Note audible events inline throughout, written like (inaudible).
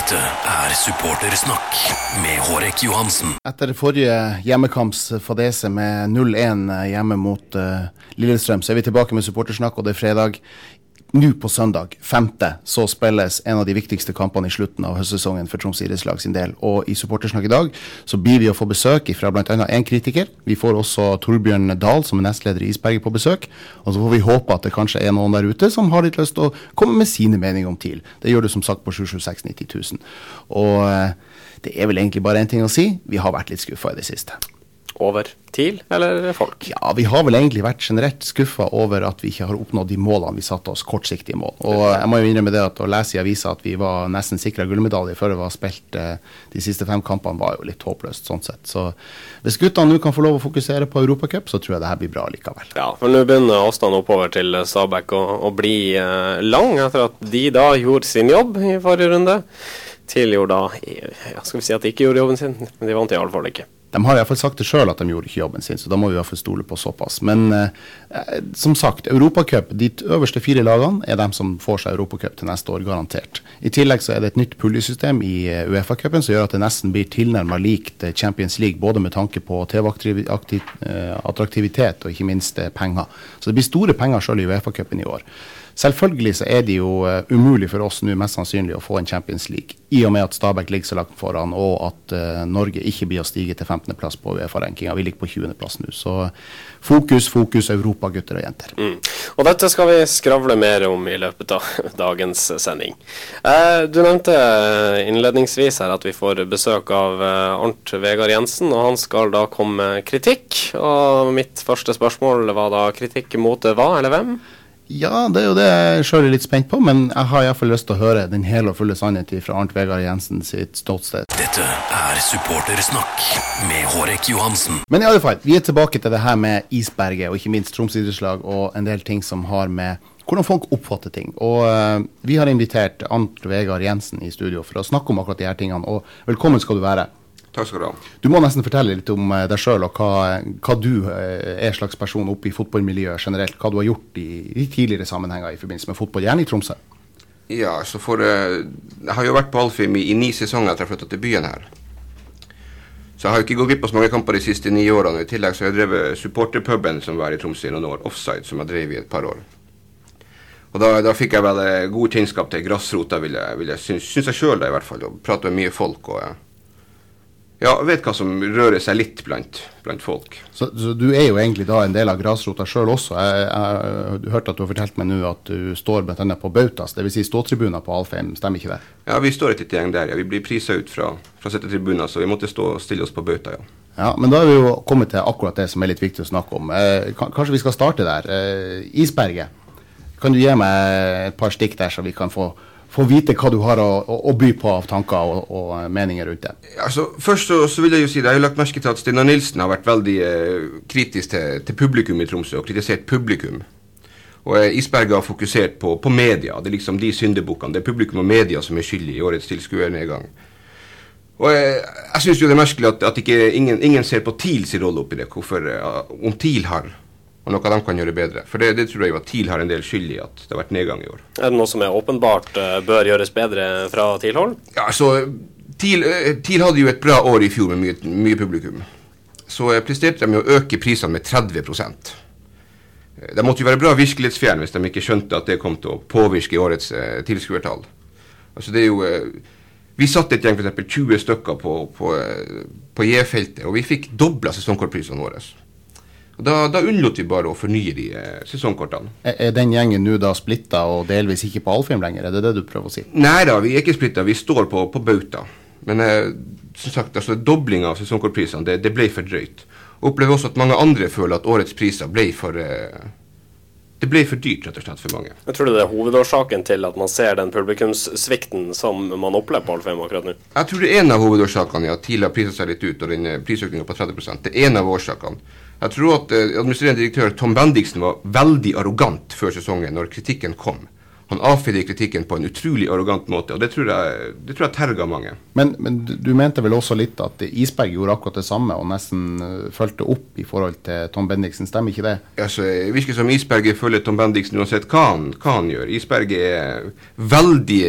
Dette er supportersnakk med Hårek Johansen. Etter forrige hjemmekamps fadese med 0-1 hjemme mot uh, Lillestrøm, så er vi tilbake med supportersnakk, og det er fredag. Nå på søndag, femte, så spilles en av de viktigste kampene i slutten av høstsesongen for Troms idrettslag sin del. Og i Supportersnakk i dag så blir vi å få besøk fra bl.a. en kritiker. Vi får også Torbjørn Dahl, som er nestleder i Isberget, på besøk. Og så får vi håpe at det kanskje er noen der ute som har litt lyst til å komme med sine meninger om TIL. Det gjør du som sagt på 776 90 000. Og eh, det er vel egentlig bare én ting å si. Vi har vært litt skuffa i det siste over TIL eller folk? Ja, Vi har vel egentlig vært generelt skuffa over at vi ikke har oppnådd de målene vi satte oss, kortsiktige mål. Og jeg må jo innrømme det at å lese i avisa at vi var nesten sikra gullmedalje før det var spilt eh, de siste fem kampene, var jo litt håpløst sånn sett. Så hvis guttene nå kan få lov å fokusere på Europacup, så tror jeg det her blir bra likevel. Ja, for nå begynner avstanden oppover til Stabæk å, å bli eh, lang, etter at de da gjorde sin jobb i forrige runde. TIL gjorde da ja, Skal vi si at de ikke gjorde jobben sin, men de vant iallfall ikke. De har iallfall sagt det sjøl at de gjorde ikke jobben sin, så da må vi iallfall stole på såpass. Men eh, som sagt, Europacup, de øverste fire lagene er de som får seg Europacup til neste år, garantert. I tillegg så er det et nytt puljesystem i eh, Uefa-cupen som gjør at det nesten blir tilnærma likt eh, Champions League, både med tanke på TV-attraktivitet eh, og ikke minst penger. Så det blir store penger sjøl i Uefa-cupen i år. Selvfølgelig så er det jo uh, umulig for oss nå mest sannsynlig å få en Champions League, i og med at Stabæk ligger så langt foran, og at uh, Norge ikke blir å stige til 15.-plass på Uefa-rankinga. Vi ligger på 20.-plass nå. Så fokus, fokus Europa, gutter og jenter. Mm. Og dette skal vi skravle mer om i løpet av (laughs) dagens sending. Eh, du nevnte innledningsvis her at vi får besøk av Arnt Vegard Jensen, og han skal da komme med kritikk. Og mitt første spørsmål var da kritikk mot hva eller hvem? Ja, det er jo det jeg sjøl er litt spent på, men jeg har iallfall lyst til å høre den hele og fulle sannhet fra Arnt Vegard Jensen sitt ståsted. Dette er supportersnakk med Hårek Johansen. Men i alle fall, vi er tilbake til det her med isberget, og ikke minst Troms idrettslag, og en del ting som har med hvordan folk oppfatter ting. Og uh, Vi har invitert Arnt Vegard Jensen i studio for å snakke om akkurat de her tingene. Og velkommen skal du være. Takk skal du ha. Du må nesten fortelle litt om eh, deg sjøl og hva, hva, du eh, er slags person oppe i fotballmiljøet generelt. Hva du har gjort i, i tidligere sammenhenger i forbindelse med fotball, gjerne i Tromsø. Ja, så for uh, Jeg har jo vært på Alfheim i, i, ni sesonger etter jeg flytta til byen her. Så jeg har jo ikke gått glipp av så mange kamper de siste ni årene. I tillegg så har jeg drevet supporterpuben som var i Tromsø i noen år, Offside, som jeg drev i et par år. Og da, da fikk jeg vel god kjennskap til grasrota, vil jeg, vil jeg synes, synes jeg sjøl, i hvert fall. Og prate med mye folk. og... Uh, ja, vet hva som rører seg litt blant, blant folk. Så, så, du er jo egentlig da en del av grasrota sjøl også. Jeg, har hørt at du har fortalt meg nå at du står bl.a. på Bautas, dvs. Si ståtribuner på Alfheim, stemmer ikke det? Ja, vi står et lite gjeng der. ja. Vi blir prisa ut fra, fra settetribuner, så vi måtte stå og stille oss på Bauta, ja. Ja, Men da er vi jo kommet til akkurat det som er litt viktig å snakke om. Eh, kanskje vi skal starte der. Eh, isberget. Kan du gi meg et par stikk der, så vi kan få få vite hva du har å, å, å by på av tanker og, og, meninger rundt det. Altså, først så, så, vil Jeg jo si det, jeg har lagt merke til at Steinar Nilsen har vært veldig eh, kritisk til, til, publikum i Tromsø, og kritisert publikum. Og eh, Isberget har fokusert på, på, media. Det er liksom de syndebukkene. Det er publikum og media som er skyld i årets tilskuernedgang. Og eh, Jeg syns det er merkelig at, at ikke, ingen, ingen, ser på TIL sin rolle oppi det. Hvorfor, uh, om TIL har og noe de kan gjøre bedre. For det, det tror jeg at TIL har en del skyld i at det har vært nedgang i år. Er det noe som er åpenbart uh, bør gjøres bedre fra TIL-hold? Ja, altså, TIL, uh, TIL, hadde jo et bra år i fjor med mye, mye publikum. Så uh, presterte de å øke prisene med 30% De måtte jo være bra virkelighetsfjerne hvis de ikke skjønte at det kom til å påvirke årets eh, tilskuertall. Altså, det er jo... vi satte et gjeng for 20 stykker på, på, på J-feltet, og vi fikk dobla sesongkortprisene våre. Og Da, da unnlot vi bare å fornye de eh, sesongkortene. Er, er den gjengen nå da splitta og delvis ikke på Alfheim lenger? Er det det du prøver å si? Nei da, vi er ikke splitta. Vi står på, på bauta. Men eh, som sagt, altså, dobling av sesongkortprisene det, det, ble for drøyt. Opplever også at mange andre føler at årets priser ble for eh, det ble for dyrt, rett og slett, for mange. Jeg tror det er hovedårsaken til at man ser den publikumssvikten som man opplever på Alfheim akkurat nå? Jeg tror det er en av hovedårsakene ja. TIL har prisa seg litt ut, og den eh, prisøkninga på 30% Det er en av årsakene. Jeg tror at eh, administrerende direktør Tom Bendiksen var veldig arrogant før sesongen, når kritikken kom. Han avfeide kritikken på en utrolig arrogant måte, og det tror jeg, det tror jeg terga mange. Men, men du, mente vel også litt at Isberg gjorde akkurat det samme, og nesten uh, fulgte opp i forhold til Tom Bendiksen, stemmer ikke det? Altså, det virker som Isberg følger Tom Bendiksen uansett hva han, hva han gjør. Isberg er veldig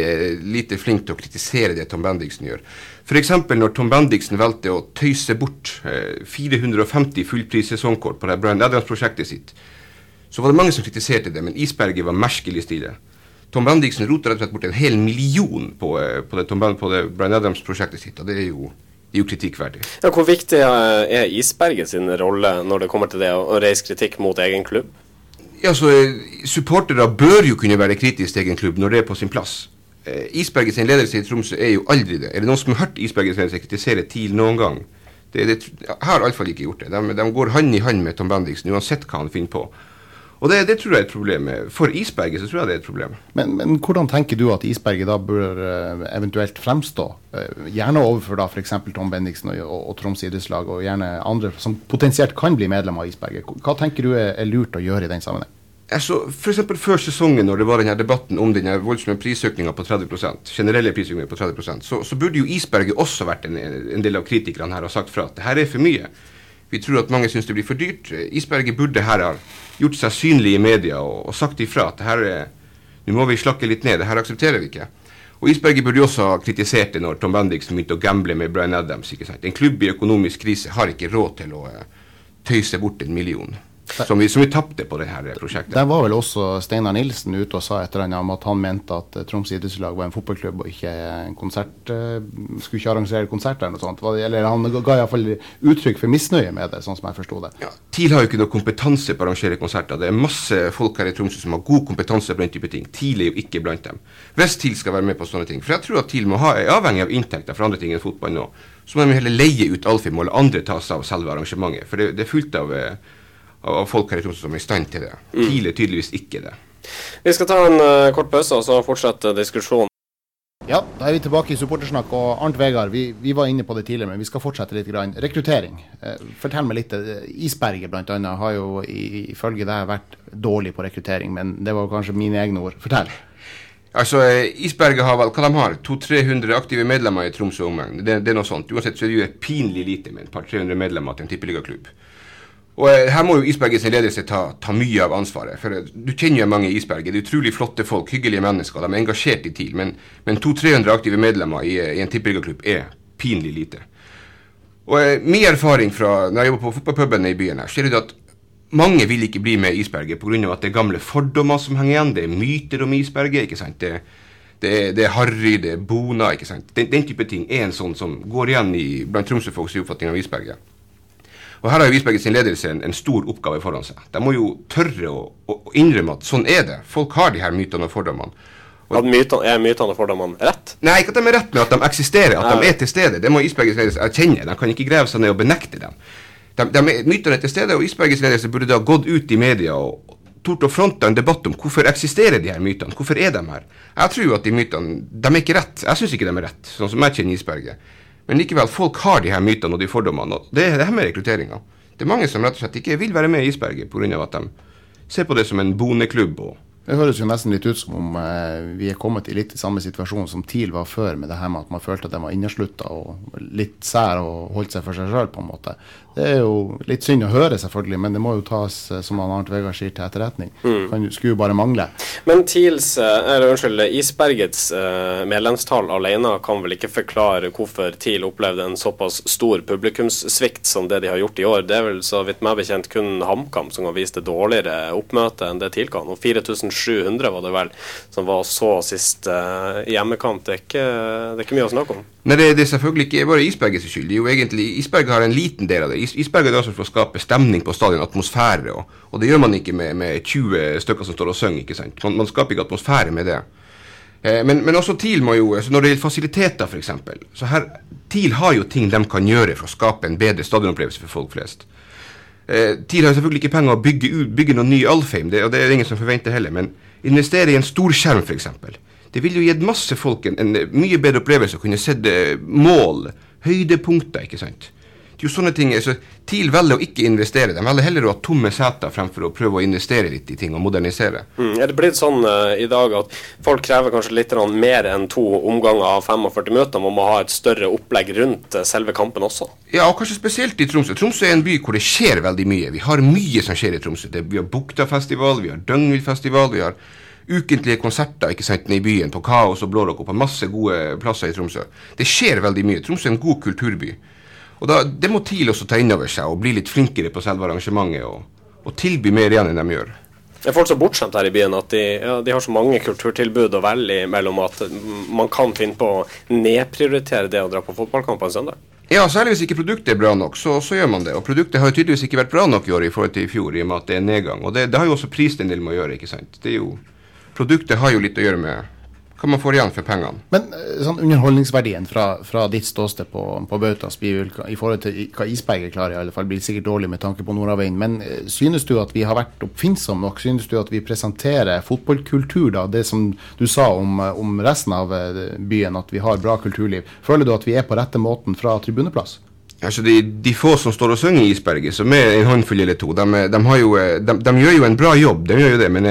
lite flink til å kritisere det Tom Bendiksen gjør. F.eks. når Tom Bendiksen valgte å tøyse bort eh, 450 fullprissesongkort på det Brian Adams-prosjektet sitt, så var det mange som kritiserte det, men Isberget var merkelig stille. Tom Bendiksen roter rett og slett bort en hel million på, eh, på, det, Tom på det Brian Adams-prosjektet sitt, og det er jo det er jo kritikkverdig. Ja, hvor viktig er Isberget sin rolle når det kommer til det å reise kritikk mot egen klubb? Ja, så eh, Supportere bør jo kunne være kritiske til egen klubb når det er på sin plass. Eh, Isberget sin ledelse i Tromsø er jo aldri det. Er det noen som har hørt Isberget sin ledelse kritisere TIL noen gang? Det, det, jeg har iallfall ikke gjort det. De, de, går hand i hand med Tom Bendiksen uansett hva han finner på. Og det, det, tror jeg er et problem. For isberget så tror jeg det er et problem. Men, men hvordan tenker du at isberget da bør uh, eventuelt fremstå? Uh, gjerne overfor da f.eks. Tom Bendiksen og, og, og Troms idrettslag, og gjerne andre som potensielt kan bli medlem av isberget. Hva tenker du er, er lurt å gjøre i den sammenheng? Altså, for før sesongen, når det var denne debatten om denne voldsomme prisøkninga på 30% generelle prisøkninger på 30% så, så burde jo isberget også vært en, en del av kritikerne her og sagt fra at det her er for mye. Vi tror at mange syns det blir for dyrt. Isberget burde her ha gjort seg synlig i media og, og sagt ifra at her er, nå må vi slakke litt ned, det her aksepterer vi ikke. Og Isberget burde også ha kritisert det når Tom Bendiksen begynte å gamble med Brian Adams. ikke sant? En klubb i økonomisk krise har ikke råd til å uh, tøyse bort en million. Som vi, som vi tapte på dette prosjektet. Der var vel også Steinar Nilsen ute og sa et eller annet om at han mente at Troms idrettslag var en fotballklubb og ikke en konsert. Uh, skulle ikke arrangere konsert eller noe sånt. Eller han ga iallfall uttrykk for misnøye med det, sånn som jeg forsto det. Ja, TIL har jo ikke noe kompetanse på å arrangere konserter. Det er masse folk her i Tromsø som har god kompetanse på den type ting. TIL er jo ikke blant dem. Hvis TIL skal være med på sånne ting. For jeg tror at TIL må ha, er avhengig av inntekter fra andre ting enn fotball nå. Så må de heller leie ut Alfheim og la andre ta seg av selve arrangementet. For det, det er fullt av uh, av folk her i Tromsø som er i stand til det. Mm. Tydeligvis ikke det. Vi skal ta en uh, kort pause og så fortsette diskusjonen. Ja, da er vi tilbake i supportersnakk. Og Arnt Vegard, vi, vi, var inne på det tidligere, men vi skal fortsette litt. Grann. Rekruttering. Eh, fortell meg litt. Eh, Isberget bl.a. har jo ifølge deg vært dårlig på rekruttering, men det var kanskje mine egne ord. Fortell. Altså, Isberget har vel hva de har, 200-300 aktive medlemmer i Tromsø omegn. Det, det, er noe sånt. Uansett så er det jo pinlig lite med et par 300 medlemmer til en tippeligaklubb. Og eh, Her må jo Isbergets ledelse ta, ta, mye av ansvaret. for eh, Du kjenner jo mange i Isberget. Det er utrolig flotte folk, hyggelige mennesker. De er engasjert i TIL. Men, men 200-300 aktive medlemmer i, i en tippeliggaklubb er pinlig lite. Og eh, Min erfaring fra når jeg jobber på fotballpubene i byen, her, ser du at mange vil ikke bli med i Isberget pga. at det er gamle fordommer som henger igjen. Det er myter om Isberget. ikke sant? Det, det, det er harry, det er bona. ikke sant? Den, den, type ting er en sånn som går igjen i, blant Tromsø-folks oppfatning av Isberget. Og Her har jo Visberget sin ledelse en, en, stor oppgave foran seg. De må jo tørre å, å, innrømme at sånn er det. Folk har de her mytene og fordommene. Og at mytene, Er mytene og fordommene rett? Nei, ikke at de er rett, men at de eksisterer. At Nei. de er til stede. Det må Isbergets ledelse erkjenne. De kan ikke grave seg ned og benekte dem. De, de er, mytene er til stede, og Isbergets ledelse burde da gått ut i media og tort å fronte en debatt om hvorfor eksisterer de her mytene. Hvorfor er de her? Jeg tror at de mytene de er ikke rett. Jeg syns ikke de er rett, sånn som jeg kjenner Isberget. Men likevel, folk har de her mytene og de fordommene. og Det er det her med rekrutteringa. Det er mange som rett og slett ikke vil være med i Isberget pga. at de ser på det som en boneklubb. og det høres jo nesten litt ut som om eh, vi er kommet i litt i samme situasjon som TIL var før, med det her med at man følte at de var inneslutta og litt sær og holdt seg for seg sjøl, på en måte. Det er jo litt synd å høre, selvfølgelig, men det må jo tas, eh, som Arnt Vegard sier, til etterretning. Mm. Kan, skulle jo bare mangle. Men TILs, eh, eller unnskyld, Isbergets eh, medlemstall alene kan vel ikke forklare hvorfor TIL opplevde en såpass stor publikumssvikt som det de har gjort i år. Det er vel så vidt meg bekjent kun HamKam som har vist et dårligere oppmøte enn det TIL kan. Og 4700 var det vel som var så sist uh, hjemmekamp. Det er, ikke, det er ikke mye å snakke om. Nei, det, det, er selvfølgelig ikke bare Isbergets skyld. Det er jo egentlig, Isberget har en liten del av det. Is, Isberget er også for å skape stemning på stadion, atmosfære. Og, og det gjør man ikke med, med, 20 stykker som står og synger. ikke sant? Man, man skaper ikke atmosfære med det. Eh, men, men, også TIL må jo, altså Når det gjelder fasiliteter, f.eks. så her, TIL har jo ting de kan gjøre for å skape en bedre stadionopplevelse for folk flest. Eh, TIL har selvfølgelig ikke penger å bygge, bygge noen ny Alfheim, det, og det er det ingen som forventer heller. Men investere i en storskjerm, f.eks. Det ville jo gitt masse folk en, en mye bedre opplevelse å kunne sette mål, høydepunkter, ikke sant. Det er jo sånne ting, så TIL velger å ikke investere. De velger heller å ha tomme seter fremfor å prøve å investere litt i ting og modernisere. Mm. Er det blitt sånn uh, i dag at folk krever kanskje litt mer enn to omganger av 45 minutter? Man må ha et større opplegg rundt uh, selve kampen også? Ja, og kanskje spesielt i Tromsø. Tromsø er en by hvor det skjer veldig mye. Vi har mye som skjer i Tromsø. Det, vi har Buktafestival, vi har Døgnvillfestival, vi har ukentlige konserter ikke sant, i byen, på Kaos og Blårock og på masse gode plasser i Tromsø. Det skjer veldig mye. Tromsø er en god kulturby. Og da, Det må TIL også ta inn over seg og bli litt flinkere på selve arrangementet og, og tilby mer igjen enn de gjør. Det er folk så bortskjemt her i byen at de, ja, de, har så mange kulturtilbud å velge mellom at man kan finne på å nedprioritere det å dra på fotballkamp på en søndag. Ja, særlig hvis ikke produktet er bra nok, så, så, gjør man det. Og produktet har jo tydeligvis ikke vært bra nok i år i forhold til i fjor, i og med at det er nedgang. Og det, det har jo også prisen en del med å gjøre, ikke sant. Det jo, produktet har jo litt å gjøre med hva man får igjen for pengene. Men eh, sånn underholdningsverdien fra, fra ditt ståsted på, på Bautas blir i forhold til hva Isberget klarer, i alle fall blir sikkert dårlig med tanke på Nordaveien. Men eh, synes du at vi har vært oppfinnsomme nok? Synes du at vi presenterer fotballkultur, da, det som du sa om, eh, om resten av byen, at vi har bra kulturliv? Føler du at vi er på rette måten fra tribuneplass? Altså de, de, få som står og synger i Isberget, som er en håndfull eller to, de, de, jo, de, de gjør jo en bra jobb, de gjør jo det. men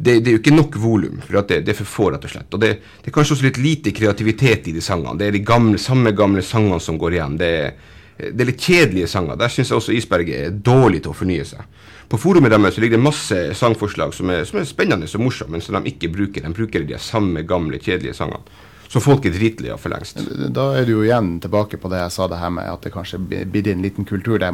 det, det, er jo ikke nok volum, for det, det, er for få, rett og slett. Og det, det, er kanskje også litt lite kreativitet i de sangene. Det er de gamle, samme gamle sangene som går igjen. Det er, det er litt kjedelige sanger. Der syns jeg også Isberget er dårlig til å fornye seg. På forumet deres ligger det masse sangforslag som er, som er spennende og morsomme, men som de ikke bruker. De bruker de samme gamle, kjedelige sangene. Så folk er dritlige for lengst. Da er du jo igjen tilbake på det jeg sa det her med at det kanskje blir en liten kultur det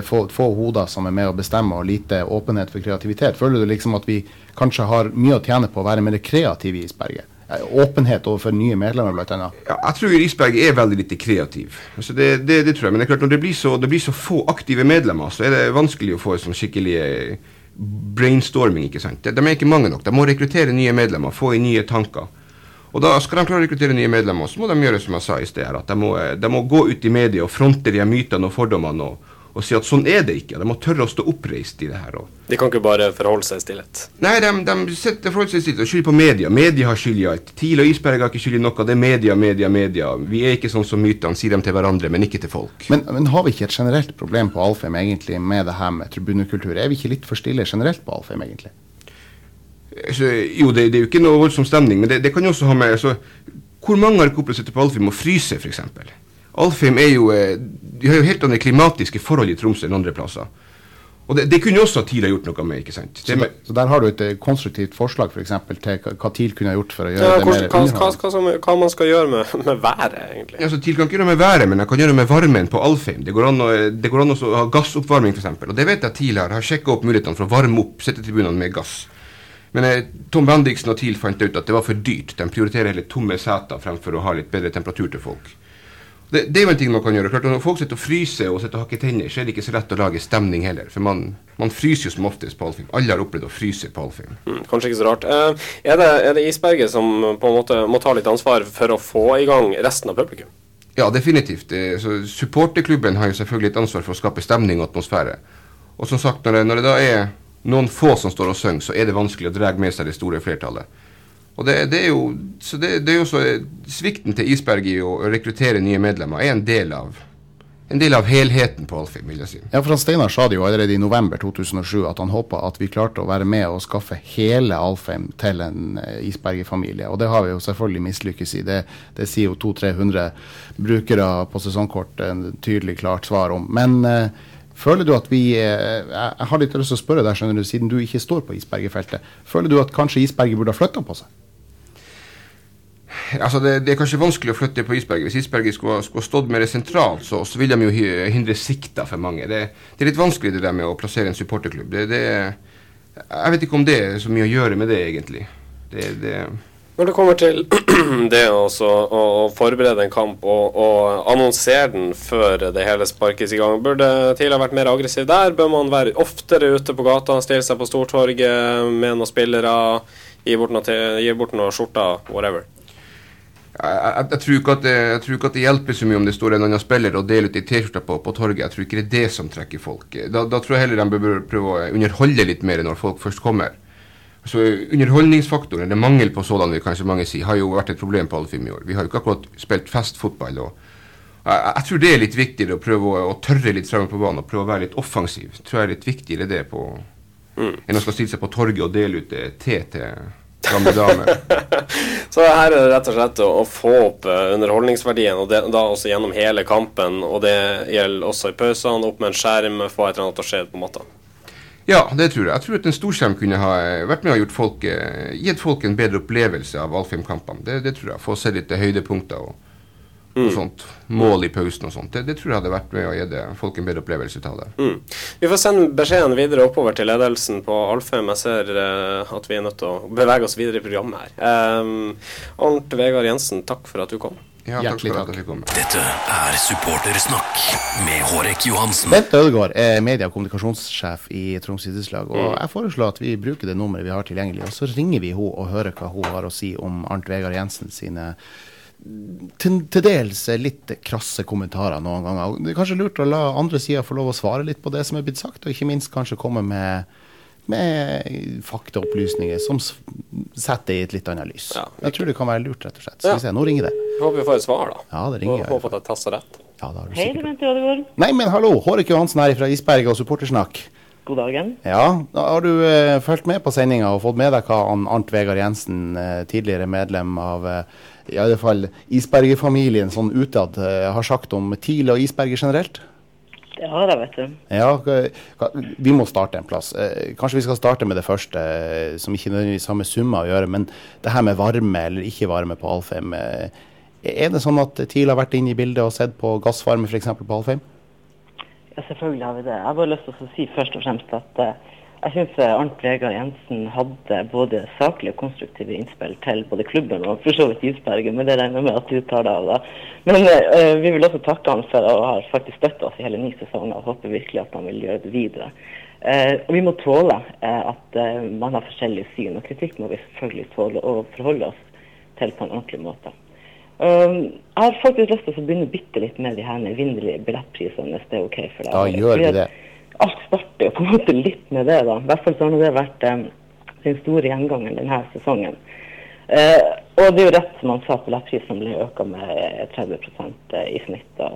er få, få hoder som er med å bestemme, og lite åpenhet for kreativitet. Føler du liksom at vi kanskje har mye å tjene på å være mer kreative i Isberget? Åpenhet overfor nye medlemmer, bl.a. Ja, jeg tror Isberget er veldig lite kreativ. Altså det, det, det, tror jeg. Men det er klart når det blir, så, det blir så få aktive medlemmer, så er det vanskelig å få sånn skikkelig eh, brainstorming. ikke sant? De, de er ikke mange nok. De må rekruttere nye medlemmer, få inn nye tanker. Og da Skal de klare å rekruttere nye medlemmer, så må de gjøre som jeg sa i sted. at De må, de må gå ut i media og fronte de mytene og fordommene og, og, si at sånn er det ikke. De må tørre å stå oppreist i det her. Og. De kan ikke bare forholde seg i stillhet? Nei, de, de setter forholde seg i stillhet og skylder på media. Media har skyld i alt. TIL og Isberg har ikke skyld i noe. Det er media, media, media. Vi er ikke sånn som mytene, sier de til hverandre, men ikke til folk. Men, men har vi ikke et generelt problem på Alfheim egentlig med det her med tribunekultur? Er vi ikke litt for stille generelt på Alfheim egentlig? Altså, jo, det, det, er jo ikke noe voldsom stemning, men det, det kan jo også ha med altså, Hvor mange har ikke opplevd å sitte på Alfheim og fryse, f.eks.? Alfheim er jo eh, De har jo helt andre klimatiske forhold i Tromsø enn andre plasser. Og det, det kunne jo også TIL ha gjort noe med. ikke sant? Så, med, så, der har du et eh, konstruktivt forslag for eksempel, til hva TIL kunne ha gjort for å gjøre ja, det mer hva, hva, hva, hva, man skal gjøre med, med været, egentlig? Ja, så TIL kan ikke gjøre med været, men jeg kan gjøre med varmen på Alfheim. Det går an å, det går an å ha gassoppvarming, f.eks. Og det vet jeg TIL har, har sjekka opp mulighetene for å varme opp settetribunene med gass. Men eh, Tom Bendiksen og TIL fant ut at det var for dyrt. De prioriterer heller tomme seter fremfor å ha litt bedre temperatur til folk. Det, det, er jo en ting man kan gjøre. Klart, når folk sitter og fryser og sitter og hakker tenner, så er det ikke så lett å lage stemning heller. For man, man fryser jo som oftest på Alfheim. Alle har opplevd å fryse på Alfheim. Mm, kanskje ikke så rart. Eh, er, det, er, det, Isberget som på en måte må ta litt ansvar for å få i gang resten av publikum? Ja, definitivt. Det, supporterklubben har jo selvfølgelig et ansvar for å skape stemning og atmosfære. Og som sagt, når det, når det da er noen få som står og synger, så er det vanskelig å dra med seg det store flertallet. Og det, det er jo så det, det er jo så Svikten til Isberg i å rekruttere nye medlemmer er en del av en del av helheten på Alfheim, vil jeg si. Ja, for han Steinar sa det jo allerede i november 2007 at han håpa at vi klarte å være med og skaffe hele Alfheim til en uh, Isberget-familie. Og det har vi jo selvfølgelig mislykkes i. Det, det sier jo 200-300 brukere på sesongkort en tydelig, klart svar om. Men uh, Føler du at vi eh, Jeg har litt lyst til å spørre deg, skjønner du, siden du ikke står på isbergefeltet. Føler du at kanskje isberget burde ha flytta på seg? Altså det, det, er kanskje vanskelig å flytte på isberget. Hvis isberget skulle, skulle stått mer sentralt, så, så vil de jo hindre sikta for mange. Det, det, er litt vanskelig det der med å plassere en supporterklubb. Det, jeg vet ikke om det er så mye å gjøre med det, egentlig. Det, det når det kommer til (clears throat) det også, å, å, forberede en kamp og, og, annonsere den før det hele sparkes i gang, burde TIL ha vært mer aggressiv der? Bør man være oftere ute på gata, stille seg på Stortorget med noen spillere, gi bort noen, gi skjorter, whatever? Jeg, jeg, jeg, tror det, jeg, tror ikke at det, hjelper så mye om det står en annen spiller og deler ut ei T-skjorte på, på, torget. Jeg tror ikke det er det som trekker folk. Da, da tror jeg heller de bør prøve å underholde litt mer når folk først kommer. Så Underholdningsfaktoren, eller mangel på sådan, vil kanskje mange si, har jo vært et problem på Alfheim i år. Vi har jo ikke akkurat spilt festfotball. og Jeg, jeg tror det er litt viktigere å prøve å, å tørre litt fremme på banen og prøve å være litt offensiv. Tror jeg er litt viktigere det på enn å skal stille seg på torget og dele ut eh, te til gamle damer. (laughs) Så her er det rett og slett å, å få opp eh, underholdningsverdien, og det, da også gjennom hele kampen. Og det gjelder også i pausene, opp med en skjerm, få et eller annet til å skje på måte. Ja, det tror jeg. Jeg tror at en storskjerm kunne ha eh, vært med og gjort folk, eh, gitt folk en bedre opplevelse av Alfheim-kampene. Det, det tror jeg. Få se litt høydepunkter og, og sånt. Mål i pausen og sånt. Det, det tror jeg hadde vært med å gi folk en bedre opplevelse av det. Mm. Vi får sende beskjeden videre oppover til ledelsen på Alfheim. Jeg ser uh, at vi er nødt til å bevege oss videre i programmet her. Um, Arnt Vegard Jensen, takk for at du kom. Ja, takk Hjertelig takk. komme. Dette er Supportersnakk med Hårek Johansen. Bent Ødegaard er media- og kommunikasjonssjef i Troms idrettslag. Og jeg foreslår at vi bruker det nummeret vi har tilgjengelig, og så ringer vi henne og hører hva hun har å si om Arnt Vegard Jensen sine til, til dels litt krasse kommentarer noen ganger. Det er kanskje lurt å la andre sider få lov å svare litt på det som er blitt sagt, og ikke minst kanskje komme med, med faktaopplysninger som setter det i et litt annet lys. Ja, jeg tror det kan være lurt, rett og slett. Skal vi se, nå ringer det. Håper vi får et svar, da. Ja, det ringer. Håper at jeg tasser rett. Ja, det har du Hei, det sikkert. Hei, Ødegaard. Nei, men hallo! Hårek Johansen her fra Isberget og Supportersnakk. God dagen. Ja, da har du uh, fulgt med på sendinga og fått med deg hva Arnt Vegard Jensen, uh, tidligere medlem av uh, i alle fall Isberger-familien, sånn utad, uh, har sagt om TIL og Isberger generelt? Det har jeg, vet du. Ja, vi må starte en plass. Eh, kanskje vi skal starte med det første, eh, som ikke nødvendigvis har med summer å gjøre, men det her med varme eller ikke varme på Alfheim. Eh, er det sånn at TIL har vært inne i bildet og sett på gassvarme f.eks. på Alfheim? Ja, selvfølgelig har vi det. Jeg har bare lyst til å si først og fremst at jeg syns Arnt Vegard Jensen hadde både saklige og konstruktive innspill til både klubben og for så vidt Isberget, men det regner jeg med at du tar deg av. da. Men uh, vi vil også takke han for å ha faktisk støtta oss i hele ni sesonger, og håper virkelig at han vil gjøre det videre. Uh, og vi må tåle uh, at eh, man har forskjellige syn, og kritikk må vi selvfølgelig tåle og forholde oss til på en ordentlig måte. Um, jeg har faktisk lyst til å begynne bitte litt med de her evinnelige billettprisene, hvis det er OK for deg. Da gjør vi det. Alt starter på en måte litt med det, da. I hvert fall så har det vært um, den store gjengangeren denne sesongen. Uh, og det er jo rett som han sa, billettprisen ble økt med eh, 30% i snitt da,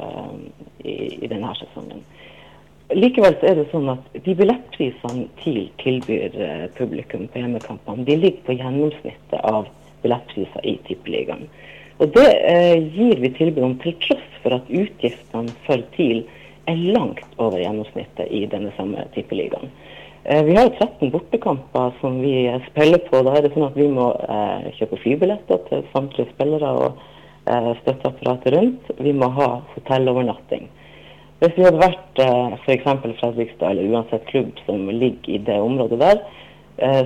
i, i denne sesongen. Likevel så er det sånn at de billettprisene TIL tilbyr eh, publikum på hjemmekampene, de ligger på gjennomsnittet av billettpriser i Tippeligaen. Og det uh, gir vi tilbud om til tross for at utgiftene for TIL er langt over gjennomsnittet i denne samme Tippeligaen. Eh, vi har jo 13 bortekamper som vi spiller på. Da er det sånn at vi må eh, kjøpe flybilletter til samtlige spillere og eh, støtteapparatet rundt. Vi må ha hotellovernatting. Hvis vi hadde vært f.eks. Fredrikstad eller uansett klubb som ligger i det området der,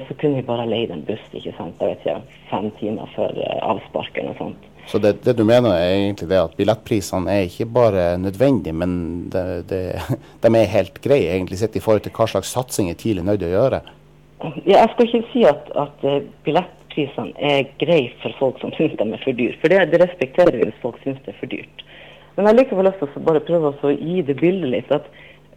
så kunne vi bare leid en buss ikke sant? Jeg vet ikke, fem timer før avspark eller noe sånt. Så det, det du mener er egentlig det at billettprisene er ikke bare nødvendige, men det, det, (laughs) de er helt greie egentlig sett i forhold til hva slags satsinger TIL er nødt til å gjøre. Ja, jeg skal ikke si at, at eh, billettprisene er greie for folk som syns de er for dyre. For det, det respekterer vi hvis folk syns det er for dyrt. Men jeg likevel lyst til å bare prøve å gi det bildet litt. At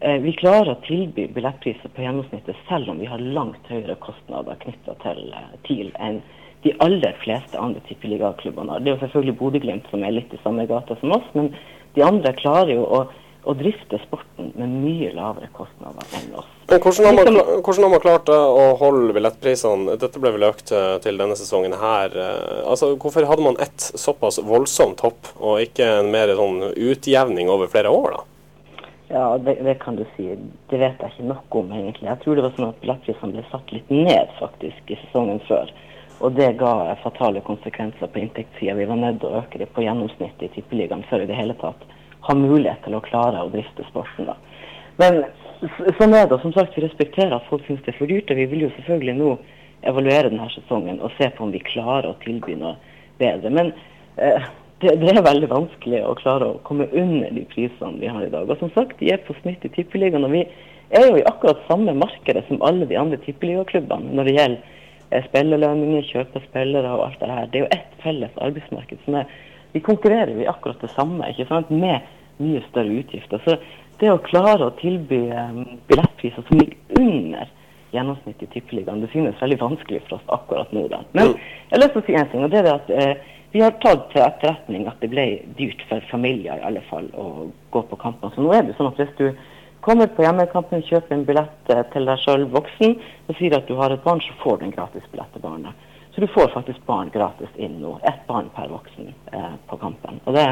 eh, vi klarer å tilby billettpriser på gjennomsnittet selv om vi har langt høyere kostnader knytta til eh, TIL enn de aller fleste andre tippeligaklubbene har. Det er jo selvfølgelig Bodø-Glimt som er litt i samme gata som oss, men de andre klarer jo å, å drifte sporten med mye lavere kostnader enn oss. Men hvordan har, man, Liksom- hvordan har man klart eh, å holde billettprisene Dette ble vel økt eh, til denne sesongen her. eh, Altså, hvorfor hadde man ett såpass voldsomt hopp, og ikke en mer sånn utjevning over flere år, da? Ja, det, det kan du si. Det vet jeg ikke nok om, egentlig. Jeg tror det var sånn at billettprisene ble satt litt ned faktisk i sesongen før. Og det ga fatale konsekvenser på inntektssida. Vi var nødt til å øke det på gjennomsnittet i Tippeligaen for i det hele tatt ha mulighet til å klare å drifte sporten. da. Men sånn er det. Som sagt, vi respekterer at folk syns det er for dyrt. Og vi vil jo selvfølgelig nå evaluere denne sesongen og se på om vi klarer å tilby noe bedre. Men eh, det, det er veldig vanskelig å klare å komme under de prisene vi har i dag. Og som sagt, de er på snitt i Tippeligaen. Og vi er jo i akkurat samme markedet som alle de andre tippeligaklubbene når det gjelder spillerlønninger, kjøpe spillere og alt det her. Det er jo ett felles arbeidsmarked som er Vi konkurrerer jo i akkurat det samme, ikke sant, med mye større utgifter. Så det å klare å tilby eh, billettpriser som ligger under gjennomsnitt i Tippeligaen. Det synes veldig vanskelig for oss akkurat nå. da. Men jeg har lyst til å si en ting, og det er at eh, vi har tatt til etterretning at det ble dyrt for familier i alle fall å gå på kampene. Så nå er det sånn at hvis du kommer på hjemmekampen, kjøper en billett eh, til deg sjøl voksen og sier at du har et barn, så får du en gratis billett til barnet. Så du får faktisk barn gratis inn nå. Ett barn per voksen eh, på kampen. Og det,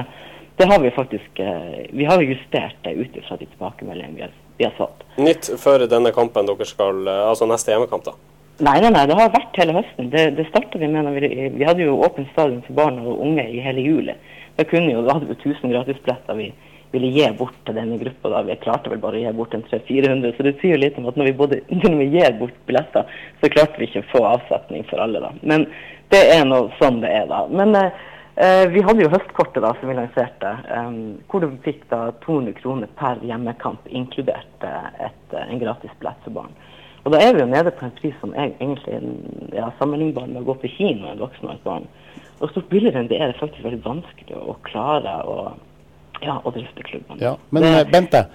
det har vi faktisk eh, Vi har justert det ut fra de tilbakemeldingene vi har, vi har fått. Nytt før denne kampen dere skal eh, Altså neste hjemmekamp, da? Nei, nei, nei, det har vært hele høsten. Det, det starta vi med vi, vi hadde jo åpen stadion for barn og unge i hele juli. Da kunne jo, da hadde vi 1000 gratisbilletter vi ville gi bort til denne gruppa. Vi klarte vel bare å gi bort en 300-400, så det sier jo litt om at når vi, både, (laughs) når vi gir bort billetter, så klarte vi ikke å få avsetning for alle. da. Men det er nå sånn det er, da. Men eh, eh vi hadde jo høstkortet da, som vi lanserte, eh, hvor du fikk da 200 kroner per hjemmekamp, inkludert eh, et, en gratis billett for barn. Og da er vi jo nede på en pris som er egentlig ja, sammenlignbar med å gå på kino en voksen og et barn. Og stort billigere enn det er det faktisk veldig vanskelig å klare å, ja, og drifte klubben. Ja, men det, eh, Bente,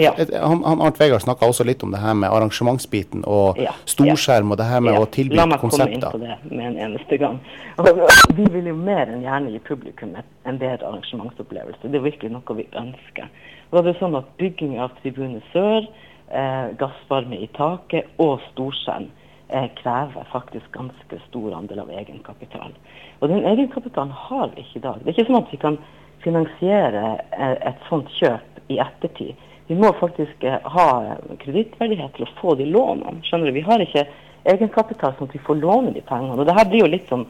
ja. han, han, Arnt Vegard snakka også litt om det her med arrangementsbiten og ja, storskjerm og det her med å tilby konsepter. La meg komme inn på det med en eneste gang. vi vil jo mer enn gjerne gi publikum en bedre arrangementsopplevelse. Det er virkelig noe vi ønsker. Og det er sånn at Bygging av Tribune Sør eh, gassvarme i taket og storskjerm eh, krever faktisk ganske stor andel av egenkapital. Og den egenkapitalen har vi ikke i dag. Det er ikke sånn at vi kan finansiere eh, et sånt kjøp i ettertid. Vi må faktisk eh, ha kredittverdighet til å få de lånene. skjønner du? Vi har ikke egenkapital sånn at vi får låne de pengene. Og det her blir jo litt som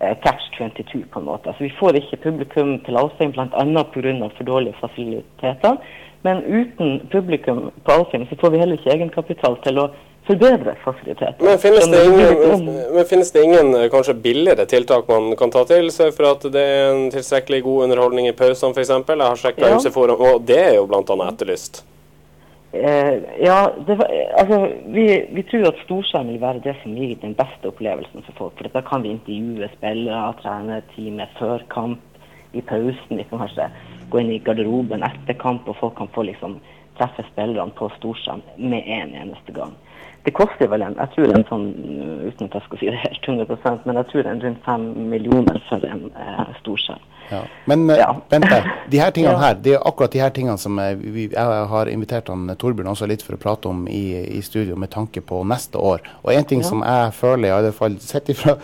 eh, catch 22 på en måte. Altså Vi får ikke publikum til Alfheim bl.a. pga. for dårlige fasiliteter. Men uten publikum på Alfheim så får vi heller ikke egenkapital til å forbedre fasilitetene. Men finnes det, ingen, men finnes det ingen eh, kanskje billigere tiltak man kan ta til seg for at det er en tilstrekkelig god underholdning i pausene f.eks.? Jeg har sjekka ja. Forum, og det er jo bl.a. etterlyst. Eh, ja, var, altså, vi, vi, tror at storskjerm vil være det som gir den beste opplevelsen for folk. For da kan vi intervjue spillere, trenerteamet før kamp, i pausen. Vi kan kanskje gå inn i garderoben etter kamp, og folk kan få liksom treffe spillerne på storskjerm med en eneste gang. Det koster vel en, jeg tror en sånn, uten at jeg skal si det helt 100% men jeg tror en rundt fem millioner for en eh, storskjerm. Ja. Men ja. vent deg, de her tingene (laughs) her, det er akkurat de her tingene som eh, vi, jeg har invitert han Torbjørn også litt for å prate om i, i studio med tanke på neste år. Og en ting ja. som jeg føler, i alle fall sett ifra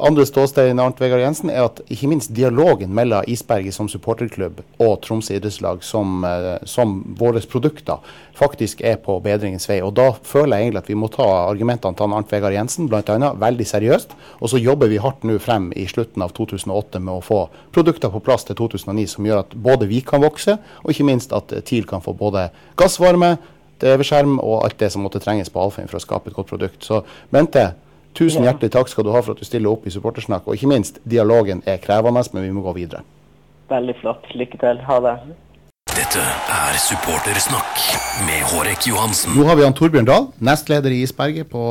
andre ståsted enn Arnt Vegard Jensen, er at ikke minst dialogen mellom Isberget som supporterklubb og Tromsø idrettslag som, eh, som våre produkter faktisk er på bedringens vei. Og da føler jeg egentlig at vi må ta argumentene til Arnt Vegard Jensen bl.a. veldig seriøst. Og så jobber vi hardt nå frem i slutten av 2008 med å få produkter på plass til 2009 som gjør at både vi kan vokse, og ikke minst at TIL kan få både gassvarme, TV-skjerm og alt det som måtte trenges på Alfheim for å skape et godt produkt. Så Bente, tusen hjertelig takk skal du ha for at du stiller opp i Supportersnakk. Og ikke minst, dialogen er krevende, men vi må gå videre. Veldig flott. Lykke til. Ha det. Dette er Supportersnakk med Hårek Johansen. Nå har vi han Torbjørn Dahl, nestleder i Isberget, på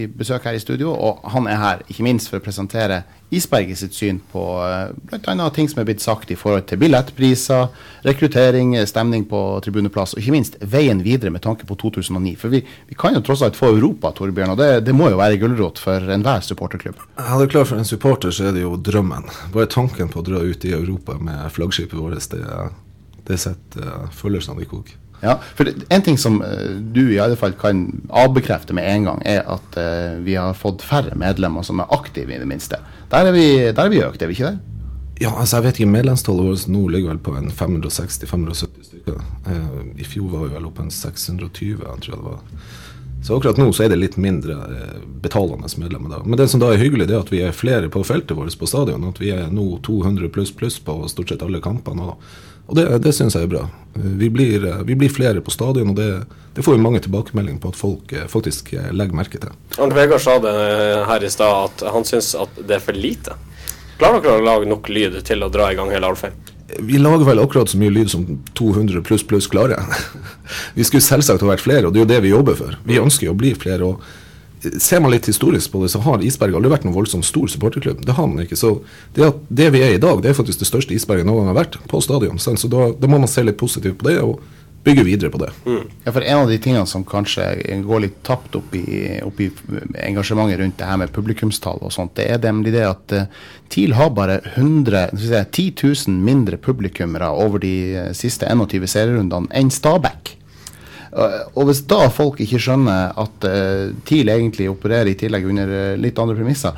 i besøk her i studio. Og han er her ikke minst for å presentere Isberget sitt syn på eh, bl.a. ting som er blitt sagt i forhold til billettpriser, rekruttering, stemning på tribuneplass, og ikke minst veien videre med tanke på 2009. For vi, vi kan jo tross alt få Europa, Torbjørn, og det, det må jo være gulrot for enhver supporterklubb. Ja, det er klart For en supporter så er det jo drømmen. Bare tanken på å dra ut i Europa med flaggskipet vårt, det er det setter uh, følelsene i kok. Ja, for det, En ting som uh, du i alle fall kan avbekrefte med en gang, er at uh, vi har fått færre medlemmer som er aktive, i det minste. Der er vi, der er vi økt, er vi ikke det? Ja, altså jeg vet ikke, Medlemstallet vårt nå ligger vel på en 560-570 stykker. Uh, I fjor var vi vel oppe en 620, jeg tror jeg det var. Så akkurat nå så er det litt mindre betalende medlemmer. da. Men det som da er hyggelig, det er at vi er flere på feltet vårt på stadion. At vi er nå 200 pluss pluss på stort sett alle kampene. Og og det, det syns jeg er bra. Vi blir, vi blir, flere på stadion, og det, det får vi mange tilbakemeldinger på at folk eh, faktisk eh, legger merke til. Arnt Vegard sa det her i stad, at han syns at det er for lite. Klarer dere å lage nok lyd til å dra i gang hele Alfheim? Vi lager vel akkurat så mye lyd som 200 pluss pluss klarer. (laughs) vi skulle selvsagt ha vært flere, og det er jo det vi jobber for. Vi ønsker jo å bli flere. og Ser man litt historisk på det, så har Isberg aldri vært noen voldsomt stor supporterklubb. Det har man ikke. Så det, at det vi er i dag, det er faktisk det største Isberget noen gang har vært på stadion. Så da, da, må man se litt positivt på det. Og bygge videre på det. Ja, for En av de tingene som kanskje går litt tapt opp i, opp i engasjementet rundt det her med publikumstall og sånt, det er nemlig det at uh, TIL har bare 100, skal si, 10 000 mindre publikummere over de eh, siste 21 serierundene enn Stabæk. Uh, og hvis da folk ikke skjønner at uh, TIL egentlig opererer i tillegg under uh, litt andre premisser,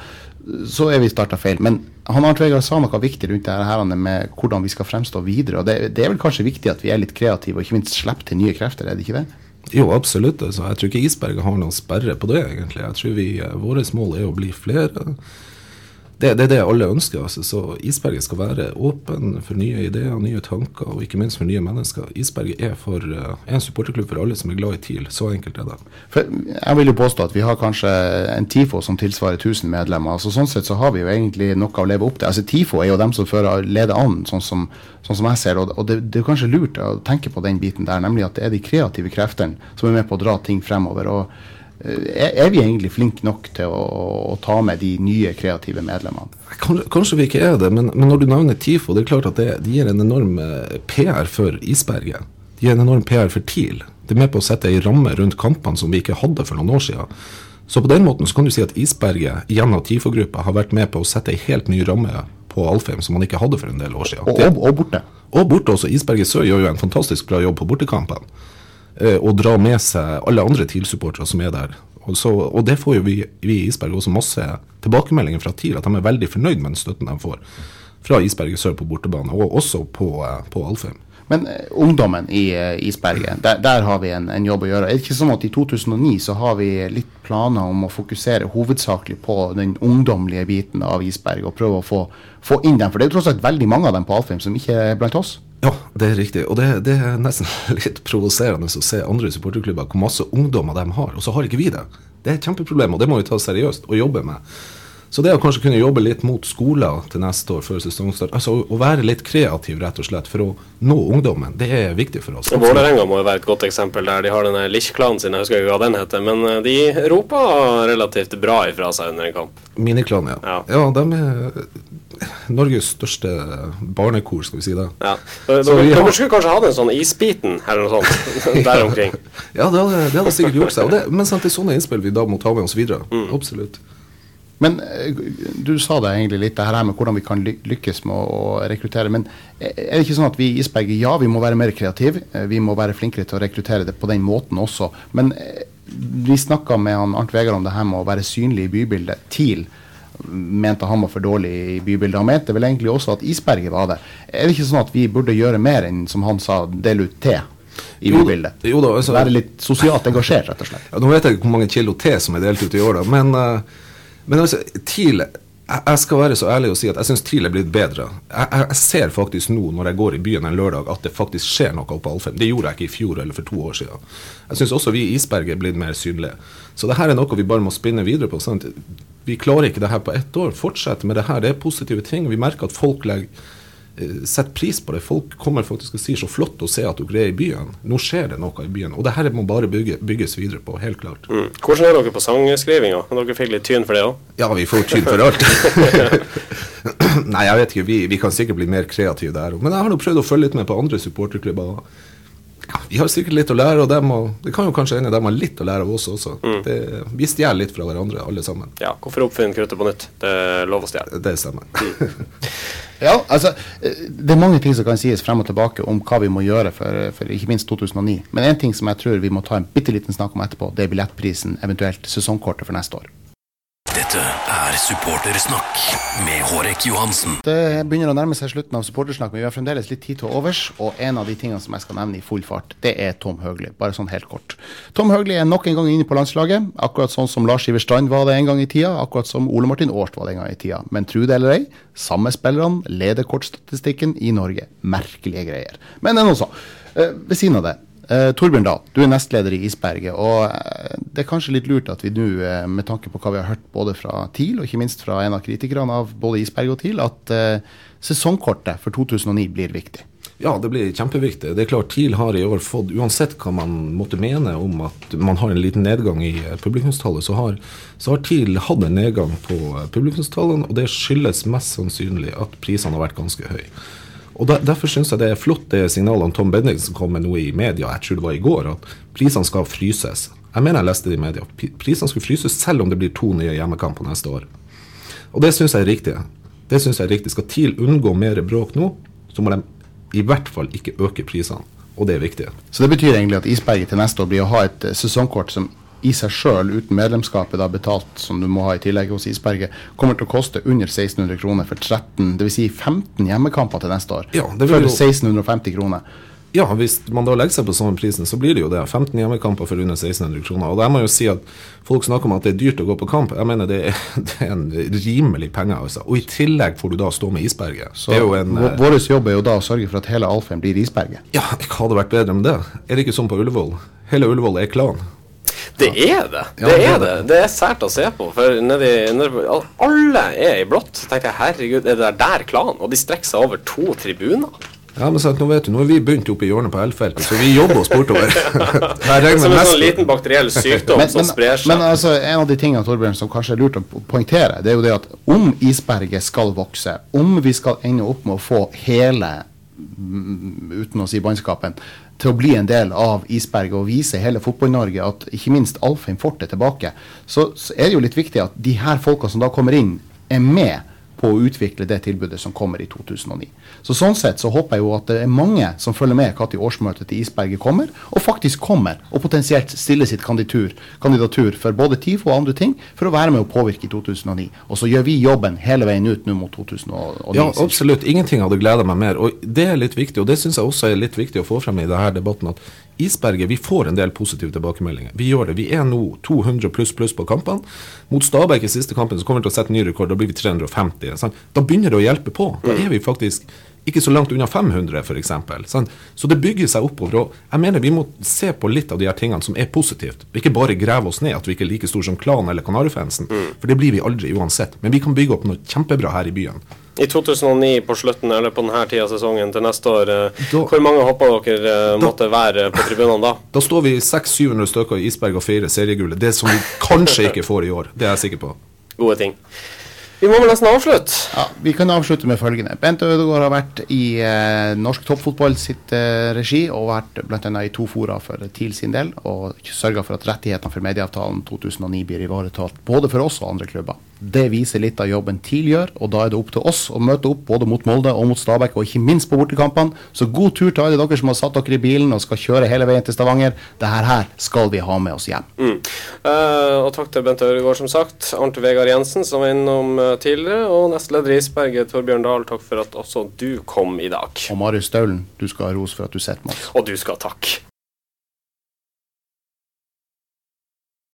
så er vi starta feil. Men han Arnt Vegard sa noe viktig rundt det her med hvordan vi skal fremstå videre. og det, det, er vel kanskje viktig at vi er litt kreative og ikke minst slipper til nye krefter, er det ikke det? Jo, absolutt. Altså, jeg tror ikke Isberget har noen sperre på det, egentlig. Jeg tror vi, Vårt mål er å bli flere det, det, er det alle ønsker. Altså. Så Isberget skal være åpen for nye ideer, nye tanker og ikke minst for nye mennesker. Isberget er for, er en supporterklubb for alle som er glad i TIL. Så enkelt er det. For jeg vil jo påstå at vi har kanskje en TIFO som tilsvarer 1000 medlemmer. Altså, sånn sett så har vi jo egentlig noe å leve opp til. Altså, TIFO er jo dem som fører leder an, sånn som, sånn som jeg ser det. Og, det, det, er kanskje lurt å tenke på den biten der, nemlig at det er de kreative kreftene som er med på å dra ting fremover. og Eh, er, vi egentlig flinke nok til å, å, ta med de nye kreative medlemmene? Kanskje, kanskje vi ikke er det, men, men, når du nevner TIFO, det er klart at det, de gir en enorm eh, PR for Isberget. De gir en enorm PR for TIL. Det er med på å sette ei ramme rundt kampene som vi ikke hadde for noen år siden. Så på den måten så kan du si at Isberget gjennom TIFO-gruppa har vært med på å sette ei helt ny ramme på Alfheim som man ikke hadde for en del år siden. Og, og, og borte. Og borte også. Isberget Sør gjør jo en fantastisk bra jobb på bortekampene. Eh, og dra med seg alle andre TIL-supportere som er der. Og, så, og, det får jo vi, vi i Isberg også masse tilbakemeldinger fra TIL, at de er veldig fornøyd med den støtten de får fra Isberget Sør på bortebane, og også på, eh, på Alfheim. Men uh, ungdommen i Isberget, der, der, har vi en, en, jobb å gjøre. Er det ikke sånn at i 2009 så har vi litt planer om å fokusere hovedsakelig på den ungdommelige biten av Isberg, og prøve å få, få inn dem? For det er jo tross alt veldig mange av dem på Alfheim som ikke er blant oss. Ja, det er riktig. Og det, det, er nesten (laughs) litt provoserende å se andre supporterklubber hvor masse ungdommer de har, og så har ikke vi det. Det er et kjempeproblem, og det må vi ta seriøst og jobbe med. Så det å kanskje kunne jobbe litt mot skoler til neste år før sesongstart, altså å være litt kreativ rett og slett for å nå ungdommen, det er viktig for oss. Vålerenga må jo være et godt eksempel der. De har denne Lich-klanen sin, jeg husker ikke hva den heter, men eh, de roper relativt bra ifra seg under en kamp. Miniklan, ja. ja. Ja, de er Norges største barnekor, skal vi si det. Ja. Dere ja. skulle kanskje hatt en sånn Isbiten eller noe sånt (laughs) (laughs) der omkring? ja, det hadde, det hadde sikkert gjort seg. Det, men sant, det er sånne innspill vi da må ta med oss videre. Mm. Absolutt. Men eh, du sa det egentlig litt, det her med hvordan vi kan lykkes med å rekruttere. Men er det ikke sånn at vi i Isberget, ja, vi må være mer kreative. Eh, vi må være flinkere til å rekruttere det på den måten også. Men eh, vi snakka med han Arnt Vegard om det her med å være synlig i bybildet. TIL mente han var for dårlig i bybildet. Han mente vel egentlig også at Isberget var det. Er det ikke sånn at vi burde gjøre mer enn, som han sa, dele ut te? i bybildet. Jo da, altså, Være litt sosialt engasjert, rett og slett. Ja, nå vet jeg ikke hvor mange kilo te som er delt ut i år, da, men uh, men altså, TIL jeg skal være så ærlig å si at jeg syns TIL er blitt bedre. Jeg, jeg, ser faktisk nå når jeg går i byen en lørdag at det faktisk skjer noe på Alfheim. Det gjorde jeg ikke i fjor eller for to år siden. Jeg syns også vi i Isberget er blitt mer synlige. Så det her er noe vi bare må spinne videre på. Sant? Vi klarer ikke det her på ett år. Fortsett med det her. Det er positive ting. Vi merker at folk legger Eh, Sett pris på det. Folk kommer faktisk og sier så flott å se at dere er i byen. Nå skjer det noe i byen. Og det her må bare bygge, bygges videre på, helt klart. Mm. Hvordan er dere på sangskrivinga? Dere fikk litt tyn for det òg? Ja, vi får tyn for alt. (laughs) Nei, jeg vet ikke. Vi, vi, kan sikkert bli mer kreative der òg. Men jeg har nå prøvd å følge litt med på andre supporterklubber. Ja, vi har sikkert litt å lære av dem, og det kan jo kanskje hende de har litt å lære av oss også. Mm. Det, vi stjeler litt fra hverandre, alle sammen. Ja, hvorfor oppfinne kruttet på nytt? Det er lov å stjele. Det stemmer. Mm. (laughs) Ja, altså, Det er mange ting som kan sies frem og tilbake om hva vi må gjøre for, for ikke minst 2009. Men en ting som jeg tror vi må ta en bitte liten snakk om etterpå, det er billettprisen, eventuelt sesongkortet for neste år. Dette er Supportersnakk med Hårek Johansen. Det begynner å nærme seg slutten av Supportersnakk, men vi har fremdeles litt tid til overs. Og en av de tingene som jeg skal nevne i full fart, det er Tom Høgli. Bare sånn helt kort. Tom Høgli er nok en gang inne på landslaget. Akkurat sånn som Lars Iver Strand var det en gang i tida. Akkurat som Ole Martin Årst var det en gang i tida. Men tro det eller ei, samme spillerne leder kortstatistikken i Norge. Merkelige greier. Men det er nå så. Eh, ved siden av det, Uh, Torbjørn Dahl, du er nestleder i Isberget. og uh, Det er kanskje litt lurt at vi nå, uh, med tanke på hva vi har hørt både fra TIL og ikke minst fra en av kritikerne av både Isberget og TIL, at sesongkortet for 2009 blir viktig. Ja, det blir kjempeviktig. Det er klart TIL har i år fått, uansett hva man måtte mene om at man har en liten nedgang i publikumstallet, så har, så har TIL hatt en nedgang på publikumstallene, og det skyldes mest sannsynlig at prisene har vært ganske høye. Og der, Derfor syns jeg det er flott det signalene Tom Bendiksen kom med nå i media, jeg tror det var i går, at prisene skal fryses. Jeg mener jeg leste det i media. Pri- Prisene skal fryses selv om det blir to nye hjemmekamper neste år. Og det syns jeg er riktig. Det synes jeg er riktig. Skal TIL unngå mer bråk nå, så må de i hvert fall ikke øke prisene. Og det er viktig. Så det betyr egentlig at Isberget til neste år blir å ha et eh, sesongkort som i seg sjøl, uten medlemskapet da betalt, som du må ha i tillegg hos Isberget, kommer til å koste under 1600 kroner for 13, dvs. Si 15 hjemmekamper til neste år. Ja, det for jo- 1650 kroner. Ja, hvis man da legger seg på samme prisen, så blir det jo det. 15 hjemmekamper for under 1600 kroner. Og der må jeg jo si at folk snakker om at det er dyrt å gå på kamp. Jeg mener det er, (laughs) det er en rimelig penge, altså. Og i tillegg får du da stå med isberget. Så en vår- eh, jobb er jo da å sørge for at hele Alfheim blir Isberget. Ja, hva hadde vært bedre enn det? Er det ikke sånn på Ullevål? Hele Ullevål er klan. Det er det. Det er det. Det er sært å se på. For nedi, nedi, alle er i blått. Så tenkte jeg herregud, er det der, der klan? Og de strekker seg over to tribuner. Ja, men sant, nå vet du, nå er vi begynt oppe i hjørnet på L-feltet, så vi jobber oss bortover. (laughs) Som en sånn liten bakteriell sykdom Men, som sprer seg. men altså, en av de tingene Torbjørn, som kanskje er lurt å poengtere, det er jo det at om isberget skal vokse, om vi skal ende opp med å få hele, uten å si bannskapen, til å bli en del av isberget og vise hele Fotball-Norge at ikke minst Alfheim Fort er tilbake, så, så er det jo litt viktig at de her folka som da kommer inn, er med på å utvikle det tilbudet som kommer i 2009. Så Sånn sett så håper jeg jo at det er mange som følger med når årsmøtet til Isberget kommer, og faktisk kommer og potensielt stiller sitt kandidatur, kandidatur for både TIFO og andre ting, for å være med å påvirke i 2009. Og så gjør vi jobben hele veien ut nå mot 2009. Ja, absolutt. Ingenting hadde gleda meg mer. Og det er litt viktig, og det syns jeg også er litt viktig å få frem i denne debatten, at Isberget, vi får en del positive tilbakemeldinger. Vi gjør det. Vi er nå 200 pluss pluss på kampene. Mot Stabæk i siste kampen så kommer vi til å sette ny rekord. Da blir vi 350. Sant? Da begynner det å hjelpe på. Da er vi faktisk ikke så langt unna 500, f.eks. Så det bygger seg oppover. Og jeg mener vi må se på litt av de her tingene som er positivt. Ikke bare grave oss ned at vi ikke er like store som Klan eller Kanarifansen. For det blir vi aldri uansett. Men vi kan bygge opp noe kjempebra her i byen. I 2009 på slutten, eller på denne tida av sesongen til neste år, eh, Da- hvor mange håper dere da, måtte være på tribunene da? Da står vi 600-700 stykker i Isberg og feirer seriegullet. Det som vi kanskje ikke får i år. Det er jeg sikker på. Gode ting. Vi må vel nesten avslutte. Ja, Vi kan avslutte med følgende. Bent Ødegaard har vært i eh, norsk toppfotball sitt eh, regi, og vært bl.a. i to fora for TIL sin del, og sørga for at rettighetene for medieavtalen 2009 blir ivaretatt både for oss og andre klubber. Det viser litt av jobben TIL gjør, og da er det opp til oss å møte opp både mot Molde og mot Stabæk, og ikke minst på bortekampene. Så god tur til alle dere som har satt dere i bilen og skal kjøre hele veien til Stavanger. Dette her skal vi ha med oss hjem. Mm. Eh, og takk til Bent Øregård, som sagt. Arnt Vegard Jensen, som var innom eh, tidligere. Og nestleder Isberget, Torbjørn Dahl, takk for at også du kom i dag. Og Marius Staulen, du skal ha ros for at du sitter med oss. Og du skal ha takk.